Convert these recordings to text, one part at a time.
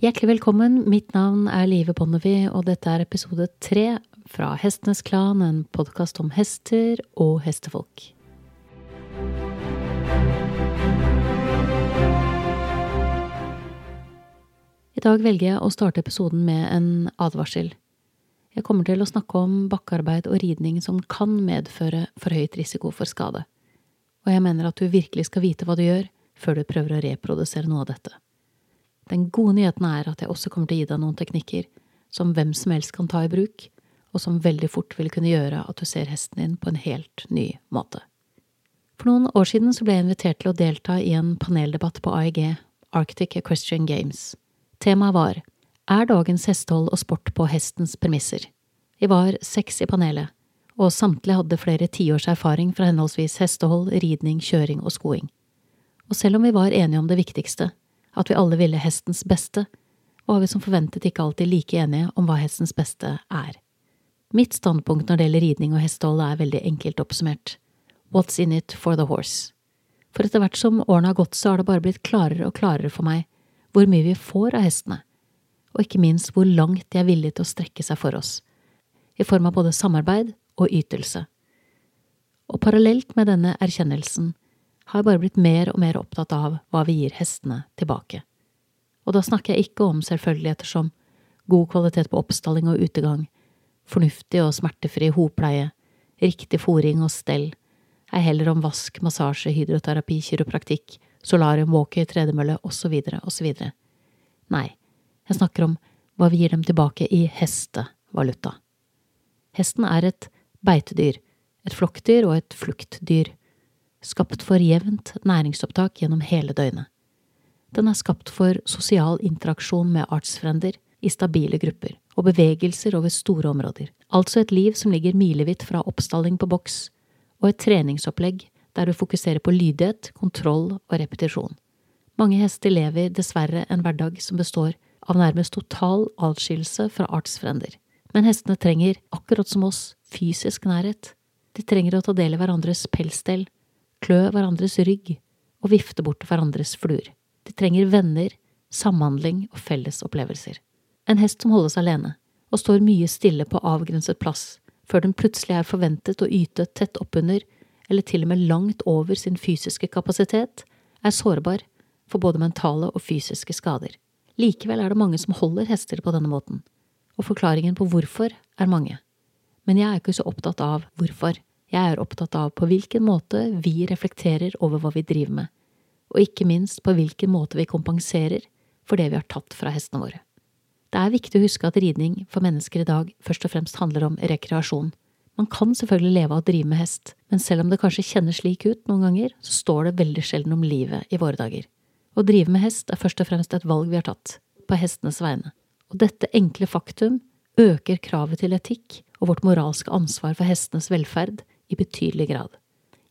Hjertelig velkommen, mitt navn er Live Bonnevie, og dette er episode tre fra Hestenes Klan, en podkast om hester og hestefolk. I dag velger jeg å starte episoden med en advarsel. Jeg kommer til å snakke om bakkearbeid og ridning som kan medføre for høyt risiko for skade, og jeg mener at du virkelig skal vite hva du gjør før du prøver å reprodusere noe av dette. Den gode nyheten er at jeg også kommer til å gi deg noen teknikker som hvem som helst kan ta i bruk, og som veldig fort vil kunne gjøre at du ser hesten din på en helt ny måte. For noen år siden ble jeg invitert til å delta i en paneldebatt på AEG, Arctic Equestrian Games. Temaet var Er dagens hestehold og sport på hestens premisser? Vi var seks i panelet, og samtlige hadde flere tiårs erfaring fra henholdsvis hestehold, ridning, kjøring og skoing. Og selv om vi var enige om det viktigste, at vi alle ville hestens beste, var vi som forventet ikke alltid like enige om hva hestens beste er. Mitt standpunkt når det gjelder ridning og hestehold er veldig enkelt oppsummert. What's in it for the horse? For etter hvert som årene har gått, så har det bare blitt klarere og klarere for meg hvor mye vi får av hestene, og ikke minst hvor langt de er villige til å strekke seg for oss, i form av både samarbeid og ytelse. Og parallelt med denne erkjennelsen har bare blitt mer og mer opptatt av hva vi gir hestene tilbake. Og da snakker jeg ikke om selvfølgeligheter som god kvalitet på oppstalling og utegang, fornuftig og smertefri hopleie, riktig fòring og stell, ei heller om vask, massasje, hydroterapi, kiropraktikk, solarium, walkie, tredemølle osv., osv. Nei, jeg snakker om hva vi gir dem tilbake i hestevaluta. Hesten er et beitedyr, et flokkdyr og et fluktdyr skapt for jevnt næringsopptak gjennom hele døgnet. Den er skapt for sosial interaksjon med artsfrender i stabile grupper og bevegelser over store områder, altså et liv som ligger milevidt fra oppstalling på boks og et treningsopplegg der du fokuserer på lydighet, kontroll og repetisjon. Mange hester lever dessverre en hverdag som består av nærmest total atskillelse fra artsfrender, men hestene trenger, akkurat som oss, fysisk nærhet. De trenger å ta del i hverandres pelsstell, klø hverandres rygg og vifte bort hverandres fluer. De trenger venner, samhandling og felles opplevelser. En hest som holdes alene, og står mye stille på avgrenset plass, før den plutselig er forventet å yte tett oppunder, eller til og med langt over sin fysiske kapasitet, er sårbar for både mentale og fysiske skader. Likevel er det mange som holder hester på denne måten, og forklaringen på hvorfor er mange. Men jeg er ikke så opptatt av hvorfor. Jeg er opptatt av på hvilken måte vi reflekterer over hva vi driver med, og ikke minst på hvilken måte vi kompenserer for det vi har tatt fra hestene våre. Det er viktig å huske at ridning for mennesker i dag først og fremst handler om rekreasjon. Man kan selvfølgelig leve av å drive med hest, men selv om det kanskje kjennes slik ut noen ganger, så står det veldig sjelden om livet i våre dager. Å drive med hest er først og fremst et valg vi har tatt, på hestenes vegne, og dette enkle faktum øker kravet til etikk og vårt moralske ansvar for hestenes velferd i betydelig grad.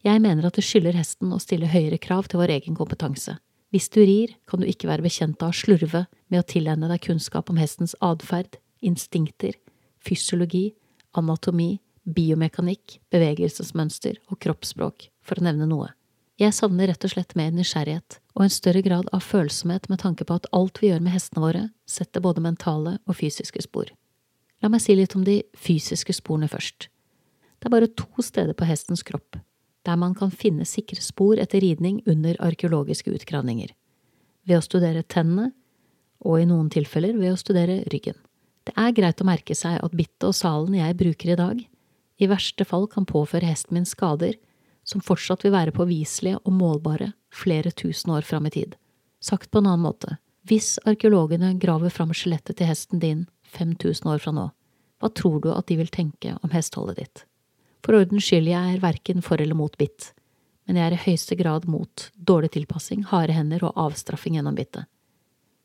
Jeg mener at det skylder hesten å stille høyere krav til vår egen kompetanse. Hvis du rir, kan du ikke være bekjent av å slurve med å tilegne deg kunnskap om hestens atferd, instinkter, fysiologi, anatomi, biomekanikk, bevegelsesmønster og kroppsspråk, for å nevne noe. Jeg savner rett og slett mer nysgjerrighet og en større grad av følsomhet med tanke på at alt vi gjør med hestene våre, setter både mentale og fysiske spor. La meg si litt om de fysiske sporene først. Det er bare to steder på hestens kropp der man kan finne sikre spor etter ridning under arkeologiske utgravninger. Ved å studere tennene, og i noen tilfeller ved å studere ryggen. Det er greit å merke seg at bittet og salen jeg bruker i dag, i verste fall kan påføre hesten min skader som fortsatt vil være påviselige og målbare flere tusen år fram i tid. Sagt på en annen måte, hvis arkeologene graver fram skjelettet til hesten din 5000 år fra nå, hva tror du at de vil tenke om hesteholdet ditt? For ordens skyld, jeg er verken for eller mot bitt, men jeg er i høyeste grad mot dårlig tilpassing, harde hender og avstraffing gjennom bittet.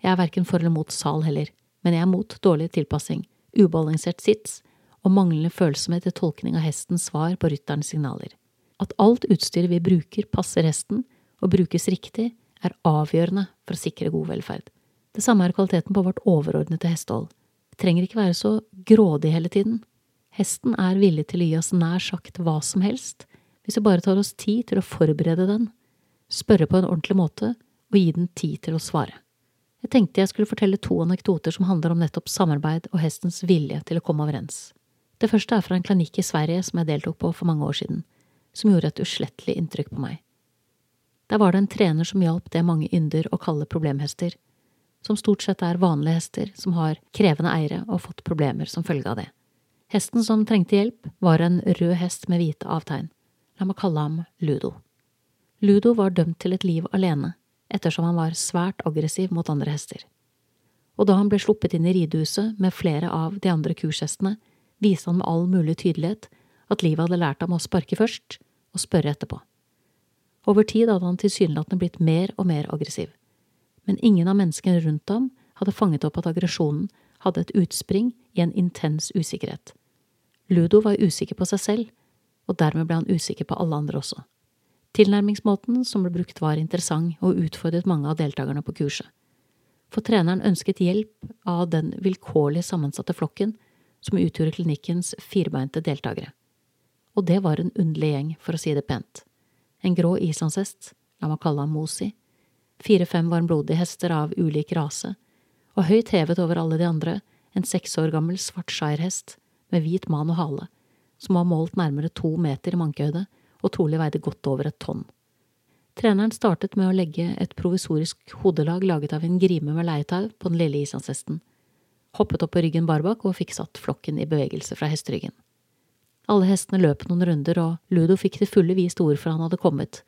Jeg er verken for eller mot sal heller, men jeg er mot dårlig tilpassing, ubalansert sits og manglende følsomhet til tolkning av hestens svar på rytterens signaler. At alt utstyret vi bruker, passer hesten og brukes riktig, er avgjørende for å sikre god velferd. Det samme er kvaliteten på vårt overordnede hestehold. Det trenger ikke være så grådig hele tiden, Hesten er villig til å gi oss nær sagt hva som helst, hvis vi bare tar oss tid til å forberede den, spørre på en ordentlig måte og gi den tid til å svare. Jeg tenkte jeg skulle fortelle to anekdoter som handler om nettopp samarbeid og hestens vilje til å komme overens. Det første er fra en klinikk i Sverige som jeg deltok på for mange år siden, som gjorde et uslettelig inntrykk på meg. Der var det en trener som hjalp det mange ynder å kalle problemhester, som stort sett er vanlige hester som har krevende eiere og fått problemer som følge av det. Hesten som trengte hjelp, var en rød hest med hvite avtegn. La meg kalle ham Ludo. Ludo var dømt til et liv alene, ettersom han var svært aggressiv mot andre hester. Og da han ble sluppet inn i ridehuset med flere av de andre kurshestene, viste han med all mulig tydelighet at livet hadde lært ham å sparke først og spørre etterpå. Over tid hadde han tilsynelatende blitt mer og mer aggressiv, men ingen av menneskene rundt ham hadde fanget opp at aggresjonen hadde et utspring i en intens usikkerhet. Ludo var usikker på seg selv, og dermed ble han usikker på alle andre også. Tilnærmingsmåten som ble brukt var interessant og utfordret mange av deltakerne på kurset. For treneren ønsket hjelp av den vilkårlig sammensatte flokken som utgjorde klinikkens firbeinte deltakere. Og det var en underlig gjeng, for å si det pent. En grå islandshest, la meg kalle ham Mosi, fire–fem varmblodige hester av ulik rase, og høyt hevet over alle de andre en seks år gammel svart shirehest med hvit man og hale, som var målt nærmere to meter i mankehøyde og trolig veide godt over et tonn. Treneren startet med å legge et provisorisk hodelag laget av en grime med leietau på den lille islandshesten, hoppet opp på ryggen barbak og fikk satt flokken i bevegelse fra hesteryggen. Alle hestene løp noen runder, og Ludo fikk til fulle vist ord for han hadde kommet.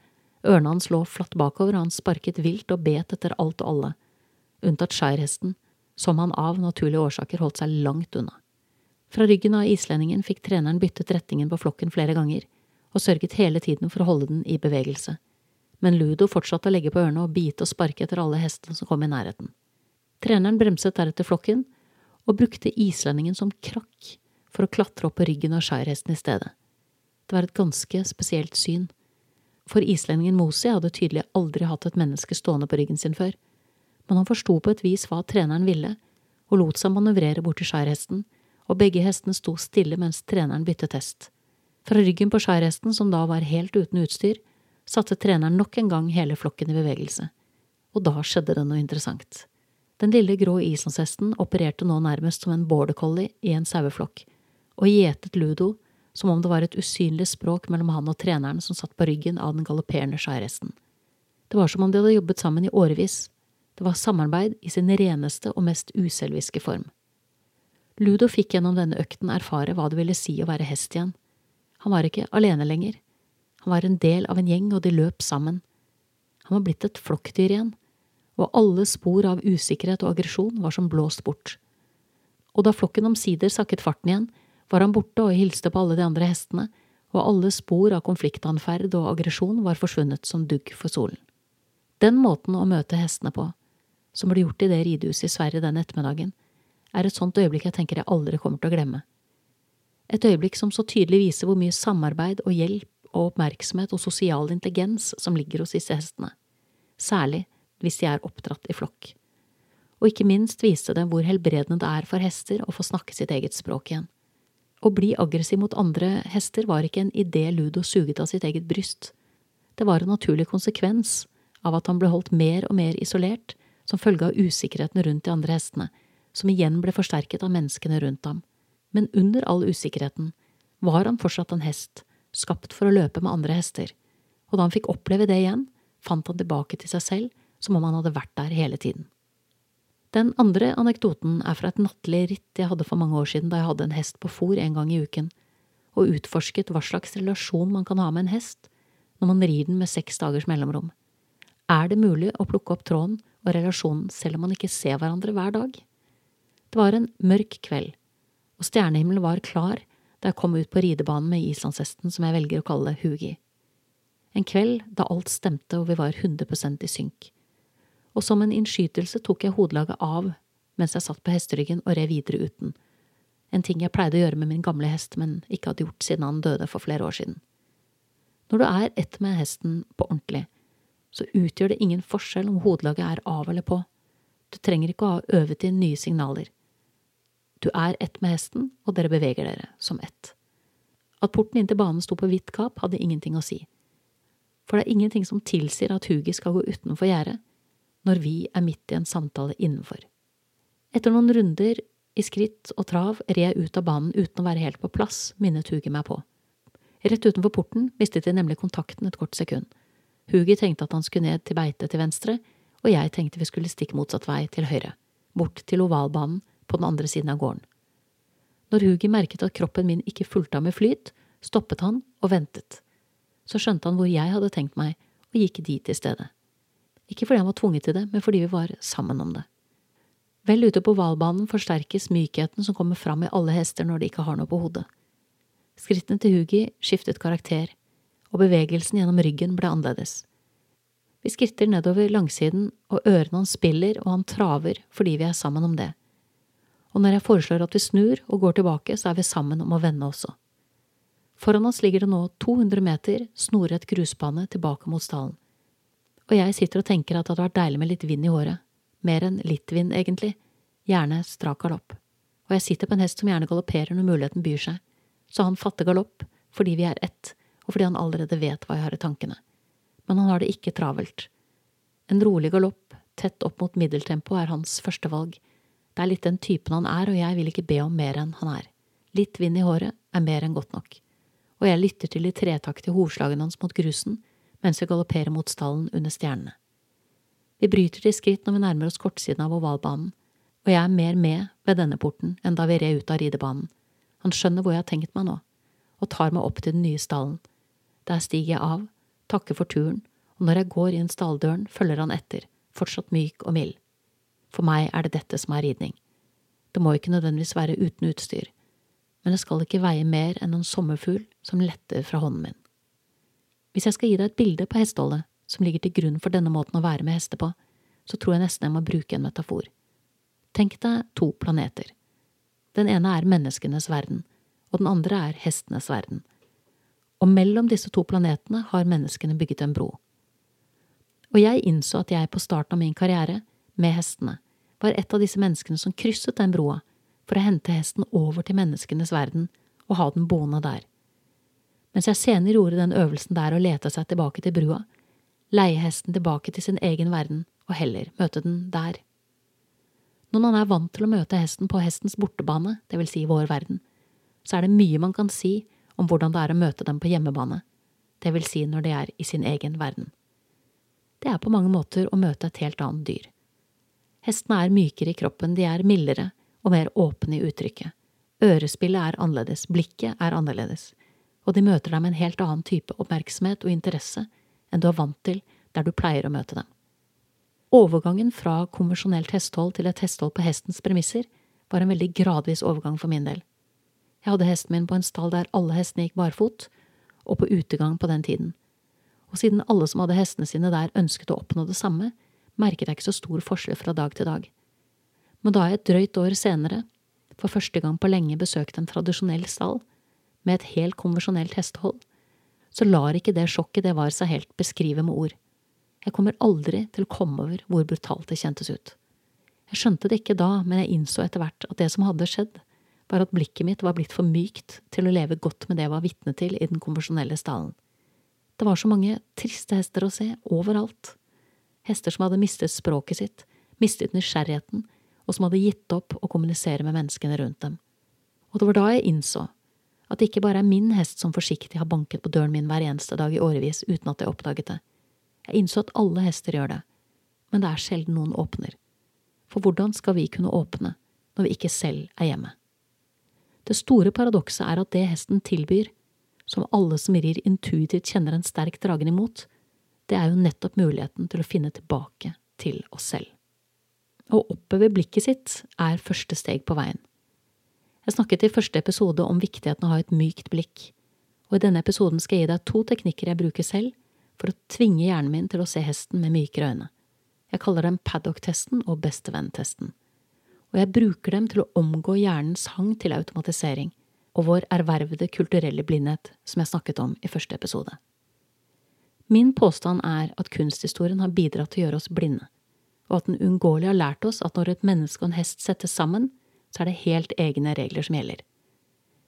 Ørene hans lå flatt bakover, og han sparket vilt og bet etter alt og alle, unntatt skjærhesten, som han av naturlige årsaker holdt seg langt unna. Fra ryggen av islendingen fikk treneren byttet retningen på flokken flere ganger, og sørget hele tiden for å holde den i bevegelse. Men Ludo fortsatte å legge på ørene og bite og sparke etter alle hestene som kom i nærheten. Treneren bremset deretter flokken og brukte islendingen som krakk for å klatre opp på ryggen av skjærhesten i stedet. Det var et ganske spesielt syn, for islendingen Mosi hadde tydelig aldri hatt et menneske stående på ryggen sin før, men han forsto på et vis hva treneren ville, og lot seg manøvrere bort til skjærhesten, og begge hestene sto stille mens treneren byttet hest. Fra ryggen på skjærhesten, som da var helt uten utstyr, satte treneren nok en gang hele flokken i bevegelse. Og da skjedde det noe interessant. Den lille grå islandshesten opererte nå nærmest som en border collie i en saueflokk, og gjetet Ludo som om det var et usynlig språk mellom han og treneren som satt på ryggen av den galopperende skjærhesten. Det var som om de hadde jobbet sammen i årevis. Det var samarbeid i sin reneste og mest uselviske form. Ludo fikk gjennom denne økten erfare hva det ville si å være hest igjen han var ikke alene lenger. Han var en del av en gjeng, og de løp sammen. Han var blitt et flokkdyr igjen, og alle spor av usikkerhet og aggresjon var som blåst bort. Og da flokken omsider sakket farten igjen, var han borte og hilste på alle de andre hestene, og alle spor av konfliktanferd og aggresjon var forsvunnet som dugg for solen. Den måten å møte hestene på, som ble gjort i det ridehuset i Sverige den ettermiddagen, er et sånt øyeblikk jeg tenker jeg aldri kommer til å glemme. Et øyeblikk som så tydelig viser hvor mye samarbeid og hjelp og oppmerksomhet og sosial intelligens som ligger hos disse hestene, særlig hvis de er oppdratt i flokk. Og ikke minst viste det hvor helbredende det er for hester å få snakke sitt eget språk igjen. Å bli aggressiv mot andre hester var ikke en idé Ludo suget av sitt eget bryst. Det var en naturlig konsekvens av at han ble holdt mer og mer isolert som følge av usikkerheten rundt de andre hestene, som igjen ble forsterket av menneskene rundt ham men under all usikkerheten var han fortsatt en hest, skapt for å løpe med andre hester, og da han fikk oppleve det igjen, fant han tilbake til seg selv som om han hadde vært der hele tiden. Den andre anekdoten er fra et nattlig ritt jeg hadde for mange år siden da jeg hadde en hest på fòr en gang i uken, og utforsket hva slags relasjon man kan ha med en hest når man rir den med seks dagers mellomrom. Er det mulig å plukke opp tråden og relasjonen selv om man ikke ser hverandre hver dag? Det var en mørk kveld, og stjernehimmelen var klar da jeg kom ut på ridebanen med islandshesten som jeg velger å kalle Hugi. En kveld da alt stemte og vi var 100% i synk. Og som en innskytelse tok jeg hodelaget av mens jeg satt på hesteryggen og red videre uten, en ting jeg pleide å gjøre med min gamle hest, men ikke hadde gjort siden han døde for flere år siden. Når du er ett med hesten på ordentlig, så utgjør det ingen forskjell om hodelaget er av eller på. Du trenger ikke å ha øvet inn nye signaler. Du er ett med hesten, og dere beveger dere som ett. At porten inn til banen sto på hvitt kap, hadde ingenting å si. For det er ingenting som tilsier at Hugi skal gå utenfor gjerdet. når vi er midt i en samtale innenfor. Etter noen runder i skritt og trav red jeg ut av banen uten å være helt på plass, minnet Hugi meg på. Rett utenfor porten mistet vi nemlig kontakten et kort sekund. Hugi tenkte at han skulle ned til beitet til venstre, og jeg tenkte vi skulle stikk motsatt vei, til høyre, bort til ovalbanen på den andre siden av gården. Når Hugi merket at kroppen min ikke fulgte av med flyt, stoppet han og ventet. Så skjønte han hvor jeg hadde tenkt meg, og gikk dit i stedet. Ikke fordi han var tvunget til det, men fordi vi var sammen om det. Vel ute på ovalbanen forsterkes mykheten som kommer fram i alle hester når de ikke har noe på hodet. Skrittene til Hugi skiftet karakter, og bevegelsen gjennom ryggen ble annerledes. Vi skritter nedover langsiden, og ørene hans spiller og han traver fordi vi er sammen om det. Og når jeg foreslår at vi snur og går tilbake, så er vi sammen om å vende også. Foran oss ligger det nå 200 meter snorrett grusbane tilbake mot stallen. Og jeg sitter og tenker at det hadde vært deilig med litt vind i håret mer enn litt vind, egentlig, gjerne strak galopp, og jeg sitter på en hest som gjerne galopperer når muligheten byr seg, så han fatter galopp fordi vi er ett, og fordi han allerede vet hva jeg har i tankene. Men han har det ikke travelt. En rolig galopp, tett opp mot middeltempo, er hans førstevalg. Det er litt den typen han er, og jeg vil ikke be om mer enn han er. Litt vind i håret er mer enn godt nok. Og jeg lytter til de tretaktige hovslagene hans mot grusen mens vi galopperer mot stallen under stjernene. Vi bryter til skritt når vi nærmer oss kortsiden av ovalbanen, og jeg er mer med ved denne porten enn da vi red ut av ridebanen. Han skjønner hvor jeg har tenkt meg nå, og tar meg opp til den nye stallen. Der stiger jeg av, takker for turen, og når jeg går inn stalldøren, følger han etter, fortsatt myk og mild. For meg er det dette som er ridning. Det må ikke nødvendigvis være uten utstyr, men det skal ikke veie mer enn en sommerfugl som letter fra hånden min. Hvis jeg skal gi deg et bilde på hesteholdet, som ligger til grunn for denne måten å være med hester på, så tror jeg nesten jeg må bruke en metafor. Tenk deg to planeter. Den ene er menneskenes verden, og den andre er hestenes verden. Og mellom disse to planetene har menneskene bygget en bro. Og jeg innså at jeg på starten av min karriere, med hestene, var et av disse menneskene som krysset den broa for å hente hesten over til menneskenes verden og ha den boende der. Mens jeg senere gjorde den øvelsen der å lete seg tilbake til brua, leie hesten tilbake til sin egen verden og heller møte den der. Når man er vant til å møte hesten på hestens bortebane, det vil si vår verden, så er det mye man kan si om hvordan det er å møte dem på hjemmebane, det vil si når de er i sin egen verden. Det er på mange måter å møte et helt annet dyr. Hestene er mykere i kroppen, de er mildere og mer åpne i uttrykket. Ørespillet er annerledes, blikket er annerledes, og de møter deg med en helt annen type oppmerksomhet og interesse enn du er vant til der du pleier å møte dem. Overgangen fra konvensjonelt hestehold til et hestehold på hestens premisser var en veldig gradvis overgang for min del. Jeg hadde hesten min på en stall der alle hestene gikk barfot, og på utegang på den tiden. Og siden alle som hadde hestene sine der ønsket å oppnå det samme, merket jeg ikke så stor forskjell fra dag til dag. Men da jeg et drøyt år senere, for første gang på lenge besøkte en tradisjonell stall, med et helt konvensjonelt hestehold, så lar ikke det sjokket det var seg helt beskrive med ord. Jeg kommer aldri til å komme over hvor brutalt det kjentes ut. Jeg skjønte det ikke da, men jeg innså etter hvert at det som hadde skjedd, var at blikket mitt var blitt for mykt til å leve godt med det jeg var vitne til i den konvensjonelle stallen. Det var så mange triste hester å se, overalt. Hester som hadde mistet språket sitt, mistet nysgjerrigheten, og som hadde gitt opp å kommunisere med menneskene rundt dem. Og det var da jeg innså at det ikke bare er min hest som forsiktig har banket på døren min hver eneste dag i årevis uten at jeg oppdaget det. Jeg innså at alle hester gjør det, men det er sjelden noen åpner. For hvordan skal vi kunne åpne når vi ikke selv er hjemme? Det store paradokset er at det hesten tilbyr, som alle som rir intuitivt kjenner en sterk dragen imot, det er jo nettopp muligheten til å finne tilbake til oss selv. Å oppøve blikket sitt er første steg på veien. Jeg snakket i første episode om viktigheten av å ha et mykt blikk, og i denne episoden skal jeg gi deg to teknikker jeg bruker selv for å tvinge hjernen min til å se hesten med mykere øyne. Jeg kaller dem paddock-testen og bestevenn-testen, og jeg bruker dem til å omgå hjernens hang til automatisering og vår ervervede kulturelle blindhet som jeg snakket om i første episode. Min påstand er at kunsthistorien har bidratt til å gjøre oss blinde, og at den uunngåelig har lært oss at når et menneske og en hest settes sammen, så er det helt egne regler som gjelder.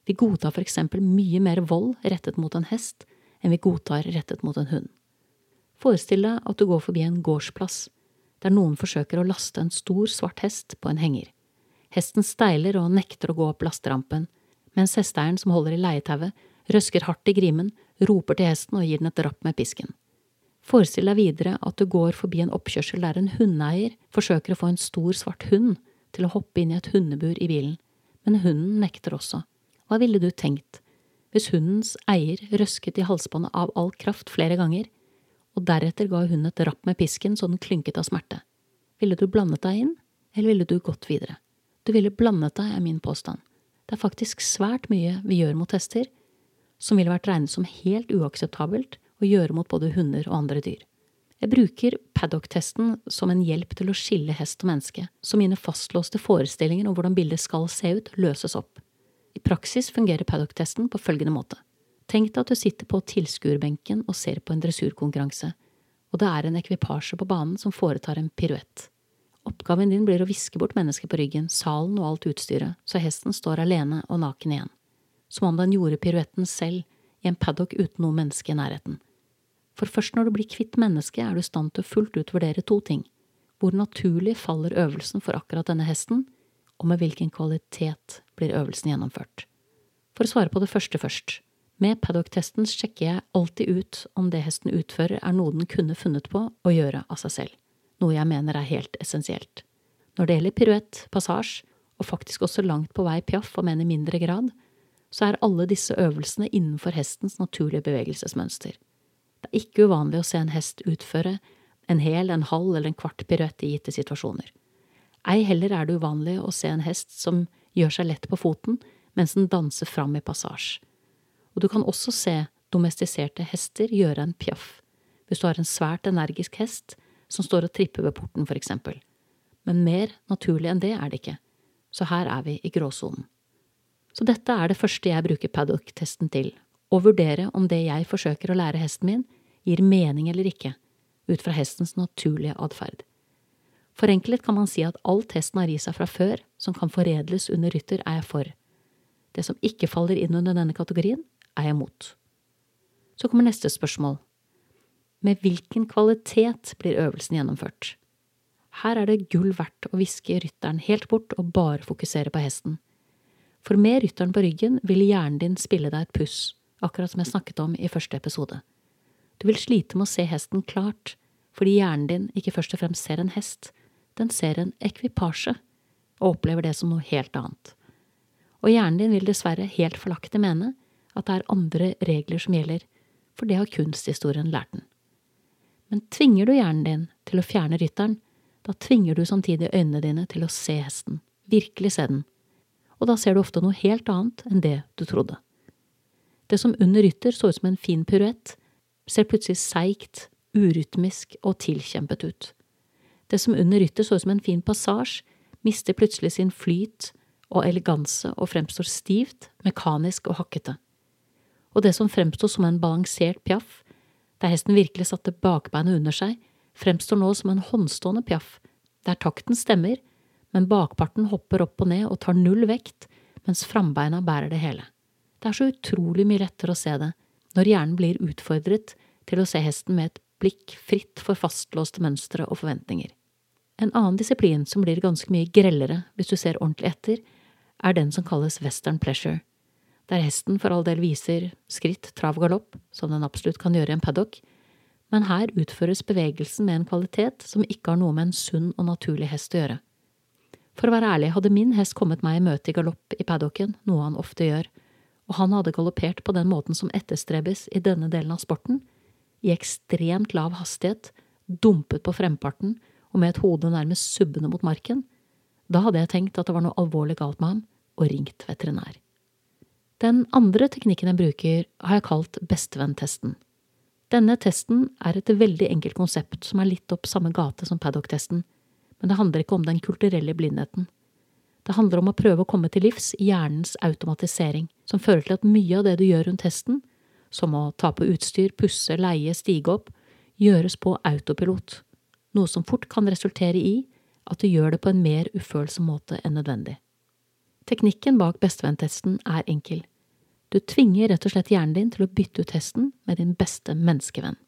Vi godtar for eksempel mye mer vold rettet mot en hest enn vi godtar rettet mot en hund. Forestill deg at du går forbi en gårdsplass, der noen forsøker å laste en stor, svart hest på en henger. Hesten steiler og nekter å gå opp lasterampen, mens hesteeieren som holder i leietauet, røsker hardt i grimen, roper til hesten og gir den et rapp med pisken. Forestill deg videre at du går forbi en oppkjørsel der en hundeeier forsøker å få en stor, svart hund til å hoppe inn i et hundebur i bilen, men hunden nekter også. Hva ville du tenkt hvis hundens eier røsket i halsbåndet av all kraft flere ganger, og deretter ga hunden et rapp med pisken så den klynket av smerte? Ville du blandet deg inn, eller ville du gått videre? Du ville blandet deg, er min påstand. Det er faktisk svært mye vi gjør mot hester som ville vært regnet som helt uakseptabelt å gjøre mot både hunder og andre dyr. Jeg bruker paddock-testen som en hjelp til å skille hest og menneske, så mine fastlåste forestillinger om hvordan bildet skal se ut, løses opp. I praksis fungerer paddock-testen på følgende måte. Tenk deg at du sitter på tilskuerbenken og ser på en dressurkonkurranse, og det er en ekvipasje på banen som foretar en piruett. Oppgaven din blir å viske bort mennesket på ryggen, salen og alt utstyret, så hesten står alene og naken igjen som om den gjorde piruetten selv i en paddock uten noe menneske i nærheten. For først når du blir kvitt mennesket, er du i stand til å fullt ut vurdere to ting. Hvor naturlig faller øvelsen for akkurat denne hesten, og med hvilken kvalitet blir øvelsen gjennomført. For å svare på det første først. Med paddock-testen sjekker jeg alltid ut om det hesten utfører er noe den kunne funnet på å gjøre av seg selv, noe jeg mener er helt essensielt. Når det gjelder piruett, passasje, og faktisk også langt på vei piaff, om enn i mindre grad, så er alle disse øvelsene innenfor hestens naturlige bevegelsesmønster. Det er ikke uvanlig å se en hest utføre en hel, en halv eller en kvart piruett i gitte situasjoner. Ei heller er det uvanlig å se en hest som gjør seg lett på foten mens den danser fram i passasje. Og du kan også se domestiserte hester gjøre en piaff, hvis du har en svært energisk hest som står og tripper ved porten, for eksempel. Men mer naturlig enn det er det ikke, så her er vi i gråsonen. Så dette er det første jeg bruker paddock-testen til, å vurdere om det jeg forsøker å lære hesten min, gir mening eller ikke, ut fra hestens naturlige atferd. Forenklet kan man si at alt hesten har i seg fra før som kan foredles under rytter, er jeg for. Det som ikke faller inn under denne kategorien, er jeg mot. Så kommer neste spørsmål. Med hvilken kvalitet blir øvelsen gjennomført? Her er det gull verdt å viske rytteren helt bort og bare fokusere på hesten. For med rytteren på ryggen vil hjernen din spille deg et puss, akkurat som jeg snakket om i første episode. Du vil slite med å se hesten klart, fordi hjernen din ikke først og fremst ser en hest, den ser en ekvipasje, og opplever det som noe helt annet. Og hjernen din vil dessverre helt forlaktig mene at det er andre regler som gjelder, for det har kunsthistorien lært den. Men tvinger du hjernen din til å fjerne rytteren, da tvinger du samtidig øynene dine til å se hesten, virkelig se den, og da ser du ofte noe helt annet enn det du trodde. Det som under rytter så ut som en fin piruett, ser plutselig seigt, urytmisk og tilkjempet ut. Det som under rytter så ut som en fin passasje, mister plutselig sin flyt og eleganse og fremstår stivt, mekanisk og hakkete. Og det som fremsto som en balansert piaff, der hesten virkelig satte bakbeinet under seg, fremstår nå som en håndstående piaff, der takten stemmer, men bakparten hopper opp og ned og tar null vekt, mens frambeina bærer det hele. Det er så utrolig mye lettere å se det når hjernen blir utfordret til å se hesten med et blikk fritt for fastlåste mønstre og forventninger. En annen disiplin som blir ganske mye grellere hvis du ser ordentlig etter, er den som kalles western pleasure, der hesten for all del viser skritt, trav galopp, som den absolutt kan gjøre i en paddock, men her utføres bevegelsen med en kvalitet som ikke har noe med en sunn og naturlig hest å gjøre. For å være ærlig, hadde min hest kommet meg i møte i galopp i paddocken, noe han ofte gjør, og han hadde galoppert på den måten som etterstrebes i denne delen av sporten, i ekstremt lav hastighet, dumpet på fremparten og med et hode nærmest subbende mot marken, da hadde jeg tenkt at det var noe alvorlig galt med ham, og ringt veterinær. Den andre teknikken jeg bruker, har jeg kalt bestevenntesten. Denne testen er et veldig enkelt konsept som er litt opp samme gate som paddock-testen, men det handler ikke om den kulturelle blindheten. Det handler om å prøve å komme til livs hjernens automatisering, som fører til at mye av det du gjør rundt hesten, som å ta på utstyr, pusse, leie, stige opp, gjøres på autopilot, noe som fort kan resultere i at du gjør det på en mer ufølsom måte enn nødvendig. Teknikken bak bestevenntesten er enkel. Du tvinger rett og slett hjernen din til å bytte ut hesten med din beste menneskevenn,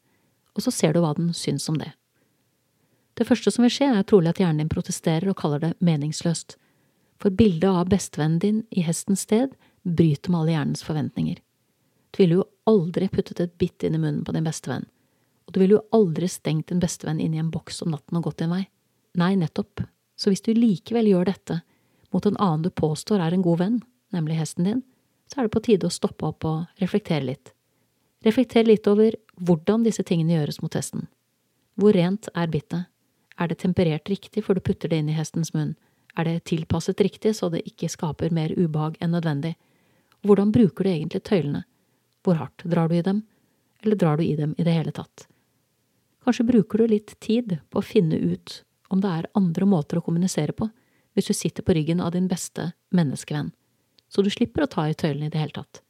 og så ser du hva den syns om det. Det første som vil skje, er trolig at hjernen din protesterer og kaller det meningsløst, for bildet av bestevennen din i hestens sted bryter med alle hjernens forventninger. Du ville jo aldri puttet et bitt inn i munnen på din bestevenn, og du ville jo aldri stengt din bestevenn inn i en boks om natten og gått din vei. Nei, nettopp, så hvis du likevel gjør dette mot en annen du påstår er en god venn, nemlig hesten din, så er det på tide å stoppe opp og reflektere litt. Reflekter litt over hvordan disse tingene gjøres mot hesten. Hvor rent er bittet? Er det temperert riktig før du putter det inn i hestens munn? Er det tilpasset riktig så det ikke skaper mer ubehag enn nødvendig? Hvordan bruker du egentlig tøylene? Hvor hardt drar du i dem, eller drar du i dem i det hele tatt? Kanskje bruker du litt tid på å finne ut om det er andre måter å kommunisere på hvis du sitter på ryggen av din beste menneskevenn så du slipper å ta i tøylene i det hele tatt.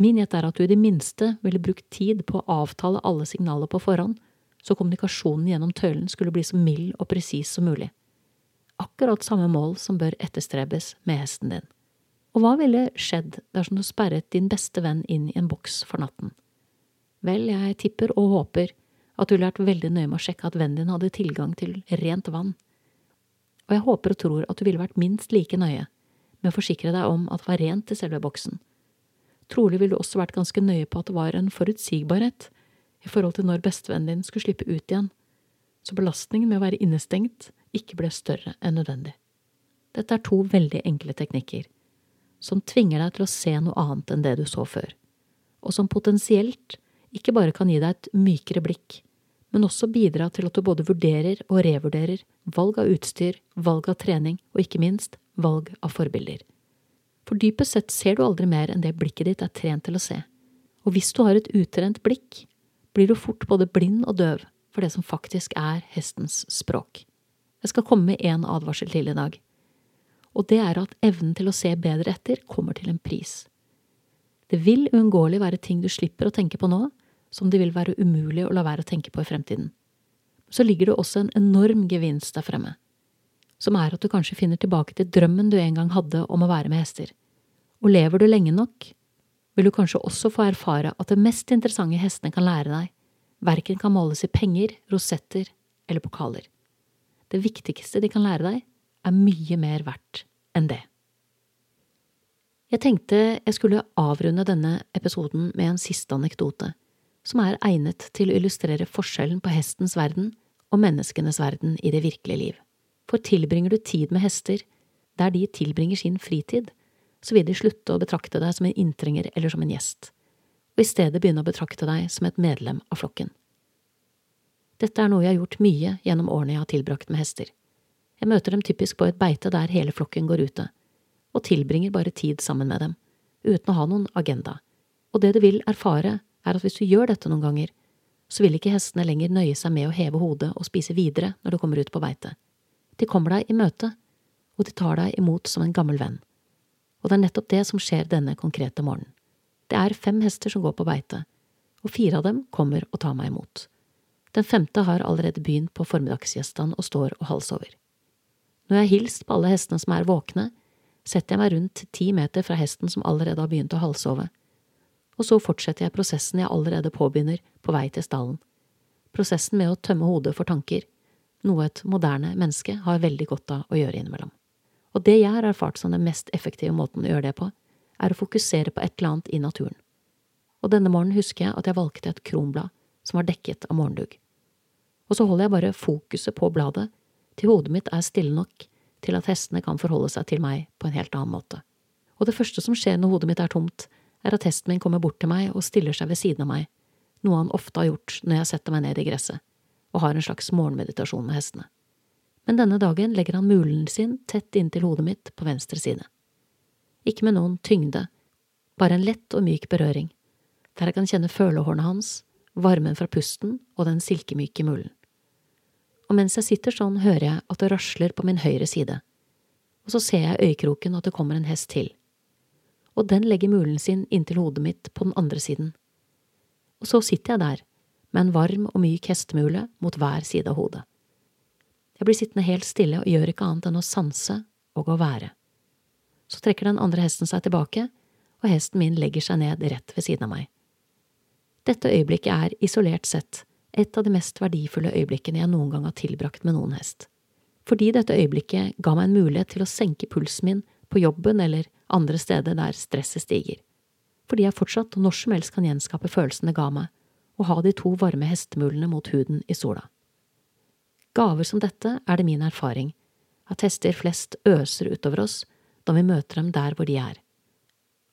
Min gjett er at du i det minste ville brukt tid på å avtale alle signaler på forhånd, så kommunikasjonen gjennom tøylen skulle bli så mild og presis som mulig. Akkurat samme mål som bør etterstrebes med hesten din. Og hva ville skjedd dersom du sperret din beste venn inn i en boks for natten? Vel, jeg tipper og håper at du ville vært veldig nøye med å sjekke at vennen din hadde tilgang til rent vann. Og jeg håper og tror at du ville vært minst like nøye med å forsikre deg om at det var rent i selve boksen. Trolig ville du også vært ganske nøye på at det var en forutsigbarhet i forhold til når bestevennen din skulle slippe ut igjen, så belastningen med å være innestengt ikke ble større enn nødvendig. Dette er to veldig enkle teknikker, som tvinger deg til å se noe annet enn det du så før, og som potensielt ikke bare kan gi deg et mykere blikk, men også bidra til at du både vurderer og revurderer valg av utstyr, valg av trening og ikke minst valg av forbilder. For dypest sett ser du aldri mer enn det blikket ditt er trent til å se, og hvis du har et utrent blikk, blir du fort både blind og døv for det som faktisk er hestens språk. Jeg skal komme med én advarsel til i dag, og det er at evnen til å se bedre etter kommer til en pris. Det vil uunngåelig være ting du slipper å tenke på nå, som det vil være umulig å la være å tenke på i fremtiden. Så ligger det også en enorm gevinst der fremme som er at du kanskje finner tilbake til drømmen du en gang hadde om å være med hester. Og lever du lenge nok, vil du kanskje også få erfare at det mest interessante hestene kan lære deg, verken kan måles i penger, rosetter eller pokaler. Det viktigste de kan lære deg, er mye mer verdt enn det. Jeg tenkte jeg skulle avrunde denne episoden med en siste anekdote, som er egnet til å illustrere forskjellen på hestens verden og menneskenes verden i det virkelige liv for tilbringer du tid med hester der de tilbringer sin fritid, så vil de slutte å betrakte deg som en inntrenger eller som en gjest, og i stedet begynne å betrakte deg som et medlem av flokken. Dette er noe jeg har gjort mye gjennom årene jeg har tilbrakt med hester. Jeg møter dem typisk på et beite der hele flokken går ute, og tilbringer bare tid sammen med dem, uten å ha noen agenda, og det du vil erfare, er at hvis du gjør dette noen ganger, så vil ikke hestene lenger nøye seg med å heve hodet og spise videre når du kommer ut på beite. De kommer deg i møte, og de tar deg imot som en gammel venn. Og det er nettopp det som skjer denne konkrete morgenen. Det er fem hester som går på beite, og fire av dem kommer og tar meg imot. Den femte har allerede begynt på formiddagsgjestene og står og halsover. Når jeg har hilst på alle hestene som er våkne, setter jeg meg rundt ti meter fra hesten som allerede har begynt å halsove, og så fortsetter jeg prosessen jeg allerede påbegynner på vei til stallen, prosessen med å tømme hodet for tanker, noe et moderne menneske har veldig godt av å gjøre innimellom. Og det jeg har erfart som den mest effektive måten å gjøre det på, er å fokusere på et eller annet i naturen. Og denne morgenen husker jeg at jeg valgte et kronblad som var dekket av morgendugg. Og så holder jeg bare fokuset på bladet til hodet mitt er stille nok til at hestene kan forholde seg til meg på en helt annen måte. Og det første som skjer når hodet mitt er tomt, er at hesten min kommer bort til meg og stiller seg ved siden av meg, noe han ofte har gjort når jeg setter meg ned i gresset og har en slags morgenmeditasjon med hestene. Men denne dagen legger han mulen sin tett inntil hodet mitt på venstre side. Ikke med noen tyngde, bare en lett og myk berøring, der jeg kan kjenne følehårene hans, varmen fra pusten og den silkemyke mulen. Og mens jeg sitter sånn, hører jeg at det rasler på min høyre side, og så ser jeg øyekroken at det kommer en hest til, og den legger mulen sin inntil hodet mitt på den andre siden. Og så sitter jeg der, med en varm og myk hestemule mot hver side av hodet. Jeg blir sittende helt stille og gjør ikke annet enn å sanse og å være. Så trekker den andre hesten seg tilbake, og hesten min legger seg ned rett ved siden av meg. Dette øyeblikket er, isolert sett, et av de mest verdifulle øyeblikkene jeg noen gang har tilbrakt med noen hest. Fordi dette øyeblikket ga meg en mulighet til å senke pulsen min på jobben eller andre steder der stresset stiger. Fordi jeg fortsatt når som helst kan gjenskape følelsene ga meg, og ha de to varme hestemulene mot huden i sola. Gaver som dette er det min erfaring, at hester flest øser utover oss da vi møter dem der hvor de er.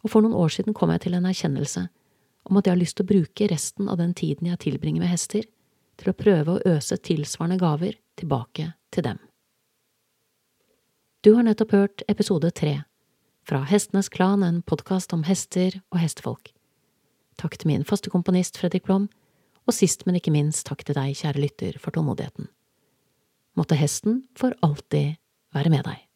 Og for noen år siden kom jeg til en erkjennelse om at jeg har lyst til å bruke resten av den tiden jeg tilbringer med hester, til å prøve å øse tilsvarende gaver tilbake til dem. Du har nettopp hørt episode tre fra Hestenes Klan, en podkast om hester og hestefolk. Takk til min faste komponist Fredrik Blom, og sist, men ikke minst takk til deg, kjære lytter, for tålmodigheten. Måtte hesten for alltid være med deg.